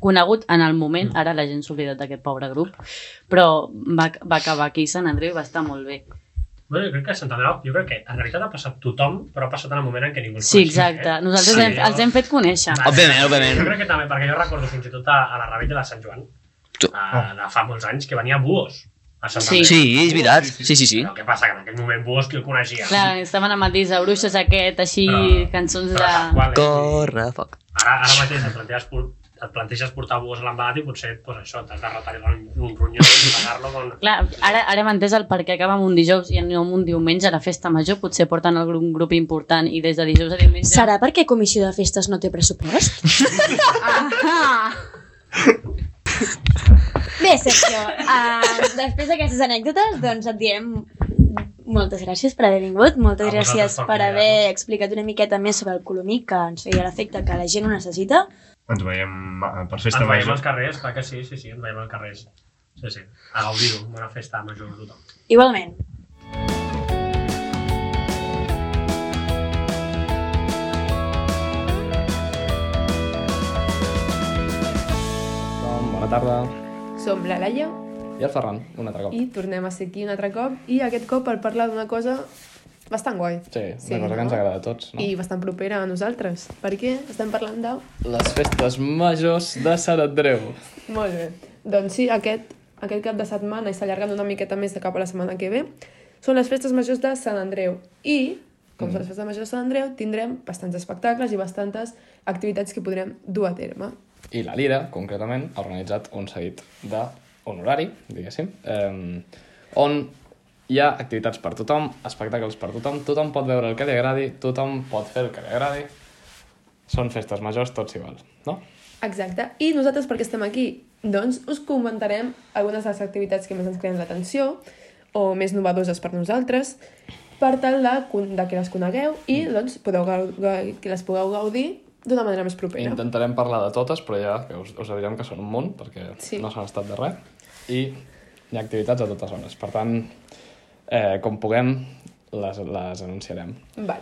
conegut en el moment, ara la gent s'ha oblidat d'aquest pobre grup, però va, va acabar aquí a Sant Andreu i va estar molt bé. Bueno, jo crec que a Sant Andreu, jo crec que en realitat ha passat tothom, però ha passat en el moment en què ningú els Sí, exacte. Eh? Nosaltres Sí. hem, els hem fet conèixer. Vale. Òbviament, òbviament. Jo crec que també, perquè jo recordo fins i tot a, a la rebella de Sant Joan, Tu- a, de fa molts anys, que venia Buos a Sí. Sí, és veritat. Sí, sí, sí. Però què passa? Que en aquell moment qui el coneixia? Clar, estaven amb matís de bruixes aquest, així, Però- cançons Però de... qual, eh? Corre, foc. Ara, ara mateix et planteges, et planteges portar Buos a l'embalat i potser pues, això, t'has de retallar un, un ronyó i pagar-lo con... Clar, ara, ara hem entès el per què acaba amb un dijous i no un diumenge a la festa major. Potser porten algun un grup important i des de dijous a diumenge... Serà perquè Comissió de Festes no té pressupost? Ah! Bé, Sergio, uh, després d'aquestes anècdotes, doncs et diem moltes gràcies per haver vingut, moltes gràcies per haver explicat una miqueta més sobre el colomí, que ens feia l'efecte que la gent ho necessita. Ens veiem eh, per Ens festa veiem major. als carrers, clar que sí, sí, sí, ens veiem als carrers. Sí, sí, a gaudir-ho, bona festa major a tothom. Igualment. Bona tarda. Som la Laia I el Ferran, un altre cop. i tornem a ser aquí un altre cop i aquest cop per parlar d'una cosa bastant guai Sí, Sí, una cosa que no? ens agrada a tots, no? i bastant propera a nosaltres perquè estem parlant de... Les festes majors de Sant Andreu. Molt bé. Doncs sí, aquest, aquest cap de setmana i s'allargant una miqueta més de cap a la setmana que ve són les festes majors de Sant Andreu i com són les festes majors de Sant Andreu tindrem bastants espectacles i bastantes activitats que podrem dur a terme. I la Lira, concretament, ha organitzat un seguit de honorari, diguéssim, eh, on hi ha activitats per tothom, espectacles per tothom, tothom pot veure el que li agradi, tothom pot fer el que li agradi. Són festes majors tots iguals, no? Exacte. I nosaltres per què estem aquí? Doncs us comentarem algunes de les activitats que més ens creen l'atenció o més novedoses per nosaltres per tal de, de que les conegueu i doncs, podeu que les pugueu gaudir d'una manera més propera. Intentarem parlar de totes, però ja que us, us direm que són un munt, perquè Sí. no s'han estat de res. I hi ha activitats a totes hores. Per tant, eh, com puguem, les, les anunciarem. Val.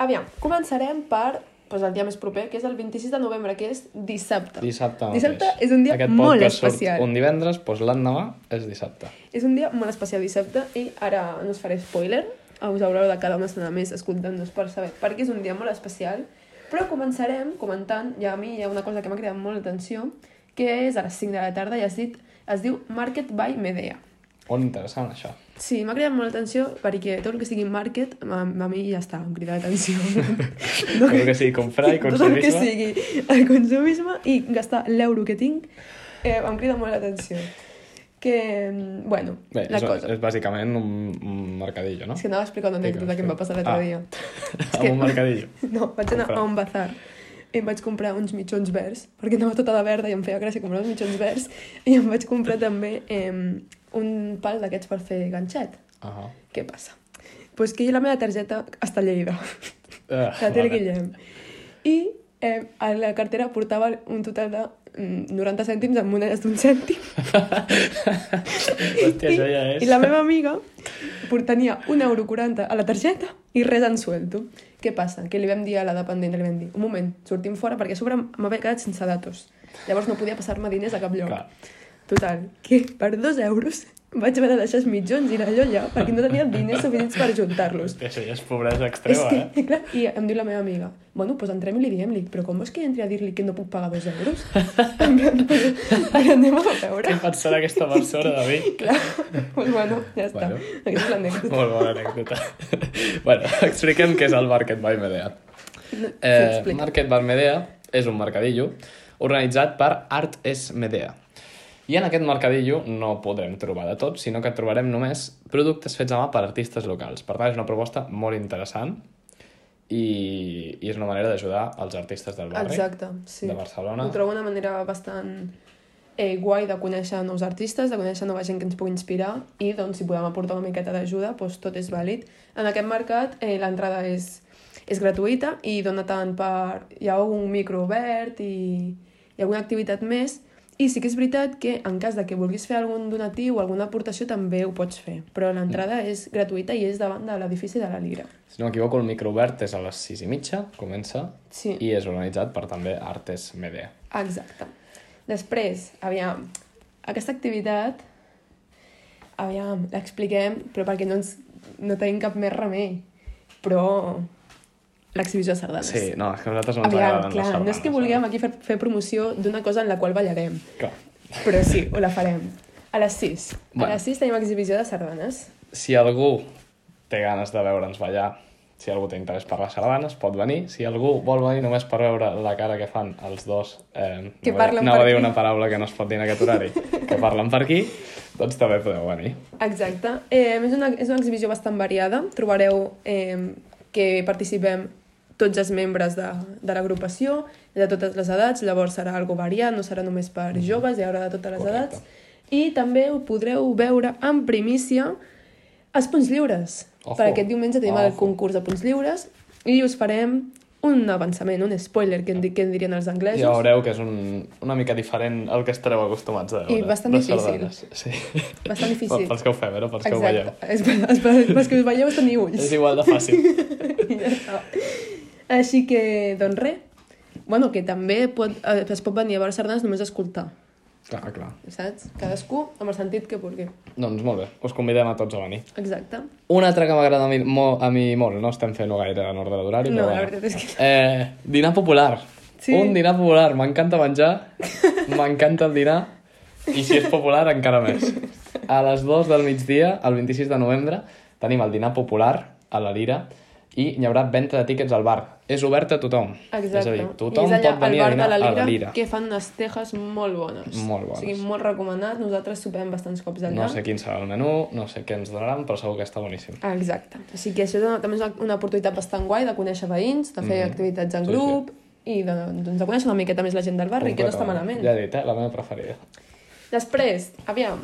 Aviam, començarem per pues, el dia més proper, que és el 26 de novembre, que és dissabte. Dissabte mateix. Dissabte és un dia Aquest molt especial. un divendres, doncs l'endemà és dissabte. És un dia molt especial dissabte i ara no us faré spoiler, us haureu de quedar una estona més escoltant-nos per saber per què és un dia molt especial, però començarem comentant, i a mi hi ha una cosa que m'ha cridat molt l'atenció, que és a les 5 de la tarda i es, dit, es diu Market by Medea. On interessant, això. Sí, m'ha cridat molt l'atenció perquè tot el que sigui market, a, a mi ja està, em crida l'atenció. No Tot el que sigui comprar i Tot el que consumisme. sigui el consumisme i gastar l'euro que tinc eh, em crida molt l'atenció. Que, mm, bueno, Bé, la és, cosa. és bàsicament un, un mercadillo, no? És que anava a explicar una anècdota que em va passar l'altre Ah. dia. Amb un mercadillo. No, vaig anar a un bazar i em vaig comprar uns mitjons verds, perquè anava tota de verda i em feia gràcia comprar uns mitjons verds, i em vaig comprar també eh, un pal d'aquests per fer ganxet. Uh -huh. Què passa? Pues que la meva targeta està a Lleida, Uh, la té el Guillem. I eh, a la cartera portava un total de 90 cèntims en monedes d'un cèntim. Hòstia, això ja és... I la meva amiga tenia 1,40 euro a la targeta i res en suelto. Què passa? Que li vam dir a la dependent, li vam dir, un moment, sortim fora, perquè a sobre m'havia quedat sense datos. Llavors no podia passar-me diners a cap lloc. Clar. Total, que per dos euros vaig haver de deixar els mitjons i la llolla perquè no tenia diners suficients per juntar-los. Hòstia, això ja és pobresa És extrema, que, eh? clar, i em diu la meva amiga, bueno, doncs entrem i li diem-li, però com és que entri a dir-li que no puc pagar dos euros? En plan, però, però anem a veure. Què pensarà aquesta persona de mi? Clar, doncs bueno, ja està. Bueno. Aquesta és l'anècdota. Molt bona anècdota. bueno, expliquem què és el Market by Medea. No, Eh. Market by Medea és un mercadillo organitzat per Art es Medea. I en aquest mercadillo no podrem trobar de tot, sinó que trobarem només productes fets a mà per artistes locals. Per tant, és una proposta molt interessant i, i és una manera d'ajudar els artistes del barri Exacte, sí. de Barcelona. Ho trobo una manera bastant eh, guai de conèixer nous artistes, de conèixer nova gent que ens pugui inspirar i doncs si podem aportar una miqueta d'ajuda, doncs tot és vàlid. En aquest mercat eh, l'entrada és, és gratuïta i dona tant per... Hi ha un micro obert i, i alguna activitat més i sí que és veritat que en cas de que vulguis fer algun donatiu o alguna aportació també ho pots fer, però l'entrada és gratuïta i és davant de l'edifici de la Lira. Si no m'equivoco, el microobert és a les 6 i mitja, comença, Sí. i és organitzat per també Artes Medea. Exacte. Després, aviam, aquesta activitat, aviam, l'expliquem, però perquè no ens no tenim cap més remei. Però l'exhibició de sardanes. Sí, no, és que a nosaltres no ens Aviam, agraden clar, les sardanes. no és que vulguem aquí fer, fer promoció d'una cosa en la qual ballarem, Clar. però sí, ho la farem. A les 6. Bueno. A les 6 tenim exhibició de sardanes. Si algú té ganes de veure'ns ballar, si algú té interès per les sardanes, pot venir. Si algú vol venir només per veure la cara que fan els dos... Eh, Que dir- parlen anava per dir una paraula que no es pot dir en aquest horari, que parlen per aquí, doncs també podeu venir. Exacte. Eh, és, una, és una exhibició bastant variada. Trobareu eh, que participem tots els membres de, de l'agrupació, de totes les edats, llavors serà algo variat, no serà només per joves, hi haurà de totes les Correcte. edats. I també ho podreu veure en primícia els punts lliures. Ojo. Per aquest diumenge tenim el Ojo. concurs de punts lliures i us farem un avançament, un spoiler, que en, que en dirien els anglesos. Ja veureu que és un, una mica diferent al que estareu acostumats a veure. I bastant difícil. sardanes. Sí. Bastant difícil. Pels que ho feu, eh? no pels que ho veieu. Per, pels que us veieu és tenir ulls. És igual de fàcil. Ja està. Així que, doncs res. Bueno, que també pot, eh, es pot venir a veure sardanes només a escoltar, clar, clar. saps? Cadascú amb el sentit que vulgui. Doncs molt bé, us convidem a tots a venir. Exacte. Un altre que m'agrada a, mi, mo, a mi molt, no estem fent-ho gaire en ordre d'horari, No, però la bueno. veritat és que... Eh, dinar popular. Sí. Un dinar popular. M'encanta menjar, m'encanta el dinar, i si és popular, encara més. A les 2 del migdia, el 26 de novembre, tenim el dinar popular a la Lira, i hi haurà venda de tíquets al bar. És obert a tothom. Exacte. És a dir, tothom I és allà, pot venir a dinar de la a Lira, la Lira. que fan unes tejes molt bones. Molt bones. O sigui, molt recomanat. Nosaltres sopem bastants cops allà. No sé quin serà el menú, no sé què ens donaran, però segur que està boníssim. Ah, Exacte. Així que això és una, també és una, una oportunitat bastant guai de conèixer veïns, de fer Mhm. activitats en Sí, grup i de, doncs, de conèixer una miqueta més la gent del barri, que no està malament. Ja he dit, eh? La meva preferida. Després, aviam,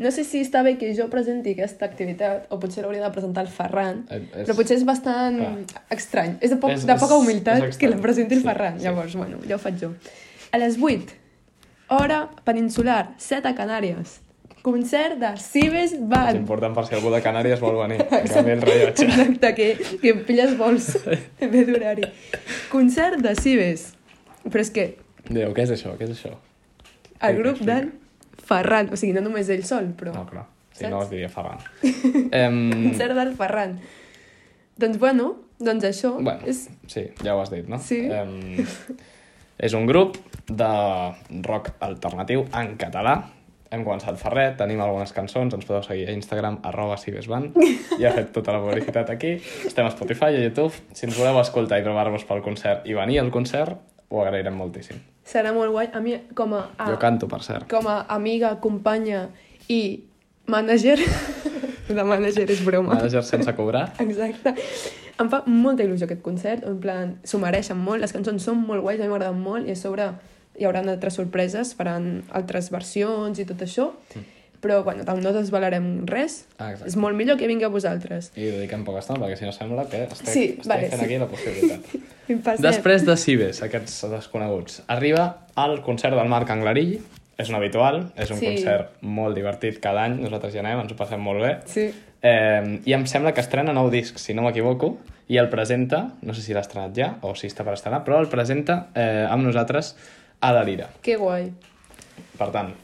no sé si està bé que jo presenti aquesta activitat, o potser l'hauria de presentar el Ferran, Eh, és- però potser és bastant Clar. estrany. És de, poc, És- de poca és- humilitat és que estrany. la presenti el Sí, Ferran. sí. Llavors, bueno, ja ho faig jo. A les 8, hora peninsular, 7 a Canàries. Concert de Cibes És Band. important per si algú de Canàries vol venir. En canvi, el rellotge. Exacte, que, que pilles vols bé d'horari. Concert de Cibes. Però és que Diu, què és això? Què és això? el grup sí. Ferran, o sigui, no només ell sol, però... No, clar. Si Saps? no, es diria Ferran. em, Concert del Ferran. Doncs bueno, doncs això bueno, és... sí, ja ho has dit, no? Sí. Em, és un grup de rock alternatiu en català. Hem començat fa res, tenim algunes cançons, ens podeu seguir a Instagram, arroba cibesban. Ja he fet tota la publicitat aquí. Estem a Spotify i a YouTube. Si ens voleu escoltar i trobar-vos pel concert i venir al concert, ho agrairem moltíssim. Serà molt guai. A mi, com a, a, Jo canto, per cert. com a amiga, companya i manager... de manager és broma. Manager sense cobrar. Exacte. Em fa molta il·lusió aquest concert, en plan, s'ho mereixen molt, les cançons són molt guais, a mi m'agraden molt, i a sobre hi haurà altres sorpreses, faran altres versions i tot això, però, bueno, tam- no desvalarem res, Ah, exacte. és molt millor que vingui a vosaltres. I dediquem poca estona, perquè si no sembla que estic, Sí, estic vale, fent sí. aquí la possibilitat. Després de Cibes, aquests desconeguts, arriba el concert del Marc Anglarill. És un habitual, és un Sí. concert molt divertit cada any, nosaltres hi anem, ens ho passem molt bé. Sí. Eh, I em sembla que estrena nou disc, si no m'equivoco, i el presenta, no sé si l'ha estrenat ja o si està per estrenar, però el presenta eh, amb nosaltres a la Lira. Que guai. Per tant,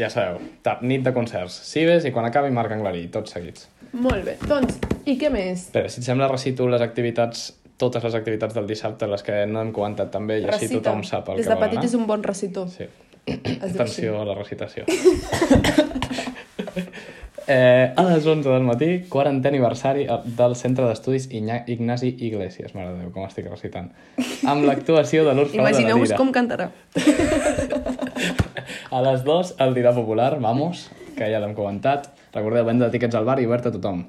ja sabeu, ta- nit de concerts, Cibes i quan acabi Marc Anglarill, tots seguits. Molt bé. Doncs, i què més? Espera, si et sembla, recito les activitats, totes les activitats del dissabte, les que no hem comentat també, i així Recita. tothom sap el Des que de vol petit és un bon recitor. Sí. Atenció a la recitació. eh, a les 11 del matí, 40è aniversari eh, del Centre d'Estudis Igna- Ignasi Iglesias, mare de Déu, com estic recitant, amb l'actuació de l'Urfa de la Imagineu-vos Lira. com cantarà. A les 2, el dinar popular, vamos, que ja l'hem comentat. Recordeu, venda de tiquets al bar i obert a tothom.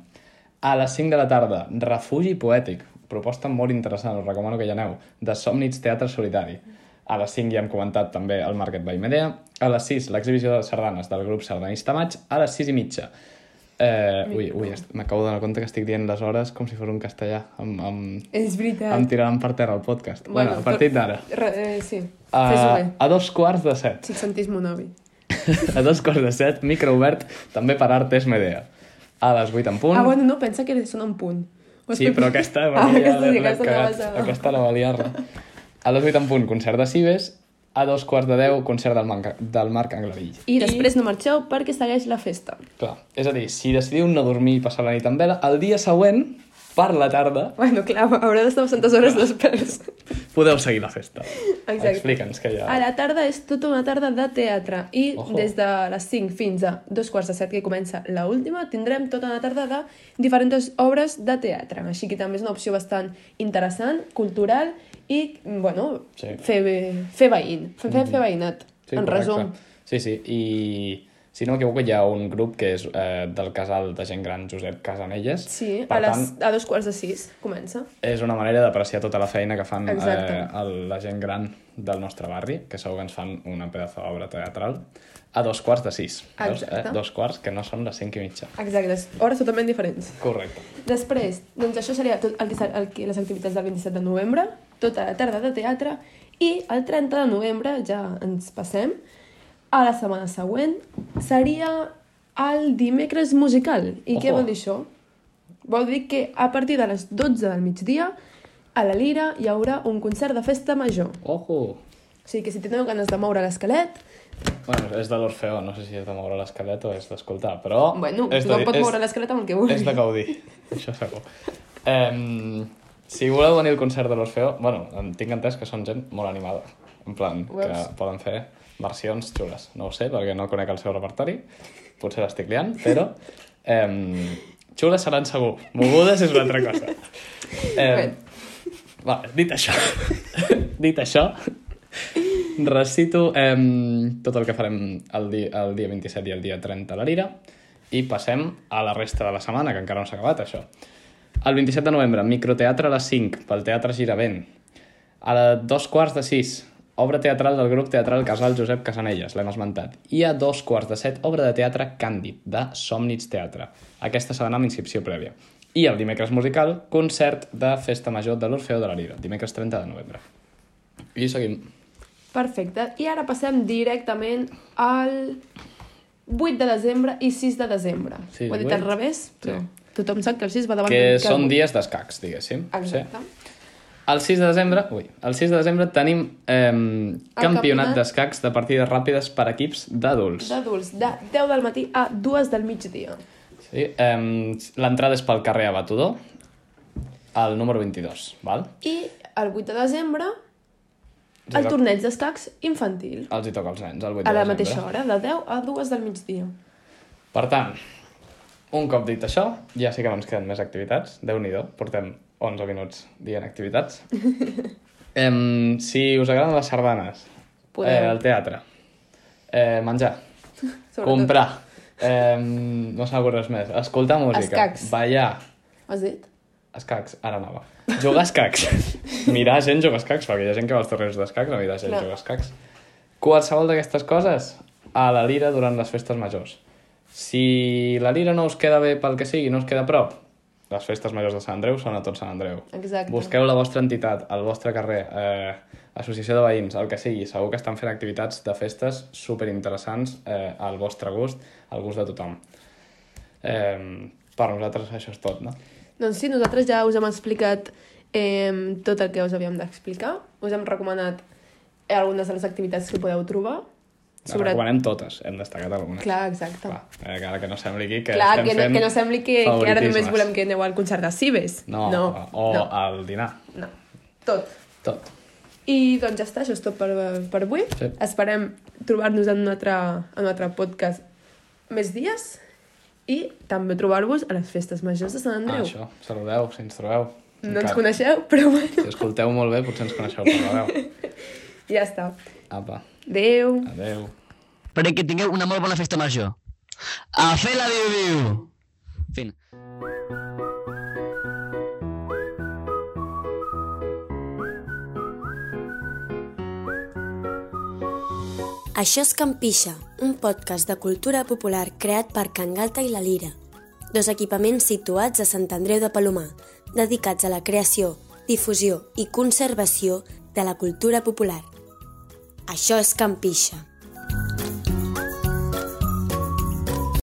A les 5 de la tarda, refugi poètic. Proposta molt interessant, us recomano que hi aneu. De Somnits Teatre Solitari. A les 5 ja hem comentat també el Market by Medea. A les 6, l'exhibició de sardanes del grup Sardanista Maig. A les 6 i mitja. Eh, ui, ui, m'acabo de donar compte que estic dient les hores com si fos un castellà. Em, em, És veritat. em tiraran per terra el podcast. Bueno, a partir d'ara. Eh, sí, fes-ho A, bé. a dos quarts de set. Si et sentís mon avi. A dos quarts de set, micro obert, també per Artes Medea. A les 8 en punt. Ah, bueno, no, pensa que són un punt. Ho sí, però aquesta... Ah, aquesta sí, aquesta. Aquesta no va liar-la. A les 8 en punt, concert de Cibes. A dos quarts de deu, concert del, Manca, del Marc Anglavill. I després no marxeu perquè segueix la festa. Clar, és a dir, si decidiu no dormir i passar la nit amb vela, el dia següent, per la tarda, Bueno, clar, haurà d'estar bastantes hores desperts. podeu seguir la festa. Exacte. Explica'ns que ha... A la tarda és tota una tarda de teatre i Ojo. des de les 5 fins a dos quarts de set que comença la última tindrem tota una tarda de diferents obres de teatre. Així que també és una opció bastant interessant, cultural i, bueno, Sí. fer, fer veïn, fer, fer, fer veïnat, Sí, en correcte. resum. Sí, sí, i si no m'equivoco hi ha un grup que és eh, del casal de gent gran Josep Casanelles. Sí, per a, les, tant, a dos quarts de sis comença. és una manera d'apreciar tota la feina que fan eh, el, la gent gran del nostre barri, que segur que ens fan una pedazo d'obra teatral, a dos quarts de sis. Veus? Eh? Dos quarts, que no són les cinc i mitja. Exacte, hores totalment diferents. Correcte. Després, doncs això seria tot el, el, que- les activitats del 27 de novembre, tota la tarda de teatre, i el 30 de novembre, ja ens passem, a la setmana següent, seria el dimecres musical. I què Ojo. vol dir això? Vol dir que a partir de les 12 del migdia, a la Lira hi haurà un concert de festa major. Ojo! O sigui que si teniu ganes de moure l'esquelet, Bueno, és de l'Orfeó, no sé si és de moure l'esquelet o és d'escoltar, però... bueno, és tothom de, pot és, moure l'esquelet amb el que vulgui. És de gaudir, això segur. Um, si voleu venir al concert de l'Orfeó, bueno, tinc entès que són gent molt animada. En plan, Ho que poden fer versions xules. No ho sé, perquè no conec el seu repertori. Potser l'estic liant, però... Um, xules seran segur. Mogudes és una altra cosa. Um, vale, dit això, dit això, recito um, tot el que farem el dia, el dia 27 i el dia 30 a la Lira i passem a la resta de la setmana, que encara no s'ha acabat, això. El 27 de novembre, microteatre a les 5, pel Teatre Giravent. A les dos quarts de 6, obra teatral del grup teatral Casal Josep Casanelles, l'hem esmentat. I a dos quarts de 7, obra de teatre Càndid, de Somnits Teatre. Aquesta s'ha d'anar amb inscripció prèvia. I el dimecres musical, concert de Festa Major de l'Orfeo de la Lira, dimecres 30 de novembre. I seguim. Perfecte. I ara passem directament al 8 de desembre i 6 de desembre. Sí, Ho he dit vuit. al revés, però tothom sap que el 6 va davant Que són dies d'escacs, diguéssim. Exacte. Sí. El 6 de desembre, ui, el 6 de desembre tenim eh, campionat campionat- d'escacs de partides ràpides per equips d'adults. D'adults, de 10 del matí a 2 del migdia. Sí, eh, L'entrada és pel carrer Abatudor, al número 22, val? I el 8 de desembre, el torneig d'escacs infantil. Els hi toca als nens, el 8 A de la desembre. mateixa hora, de 10 a 2 del migdia. Per tant, un cop dit això, ja sí que no ens queden més activitats. déu nhi portem 11 minuts dient activitats. em, si us agraden les sardanes, Podeu. eh, el teatre, eh, menjar, comprar, eh, no se res més, escoltar música, Escacs. ballar, Has dit? escacs, ara anava, jugar a escacs, mirar gent jugar a escacs, perquè hi ha gent que va als torneos d'escacs no mirar gent Clar. jugar a escacs. Qualsevol d'aquestes coses a la lira durant les festes majors. Si la lira no us queda bé pel que sigui, no us queda a prop, les festes majors de Sant Andreu són a tot Sant Andreu. Exacte. Busqueu la vostra entitat, el vostre carrer, eh, associació de veïns, el que sigui. Segur que estan fent activitats de festes superinteressants eh, al vostre gust, al gust de tothom. Eh, per nosaltres això és tot, no? Doncs sí, nosaltres ja us hem explicat eh, tot el que us havíem d'explicar. Us hem recomanat eh, algunes de les activitats que podeu trobar. Les recomanem totes, hem destacat algunes. Clar, exacte. Clar, eh, que ara que no sembli aquí que Clar, estem que fent que no sembli que, que ara només volem que aneu al concert de Cibes. No, no, o no, al dinar, no. Tot. tot. I doncs ja està, això és tot per, per avui. Sí. Esperem trobar-nos en, un altre, en un altre podcast més dies i també trobar-vos a les festes majors de Sant Ah, Andreu. això, saludeu, si ens trobeu. no ens Encara. coneixeu, però bueno, Si escolteu molt bé, potser ens coneixeu per la veu. ja està. Apa, Adeu. adeu. Perquè tingueu una molt bona festa major. A fer la viu-viu! Fin. Això és Campixa, un podcast de cultura popular creat per Can Galta i la Lira, dos equipaments situats a Sant Andreu de Palomar, dedicats a la creació, difusió i conservació de la cultura popular. Això és Campixa.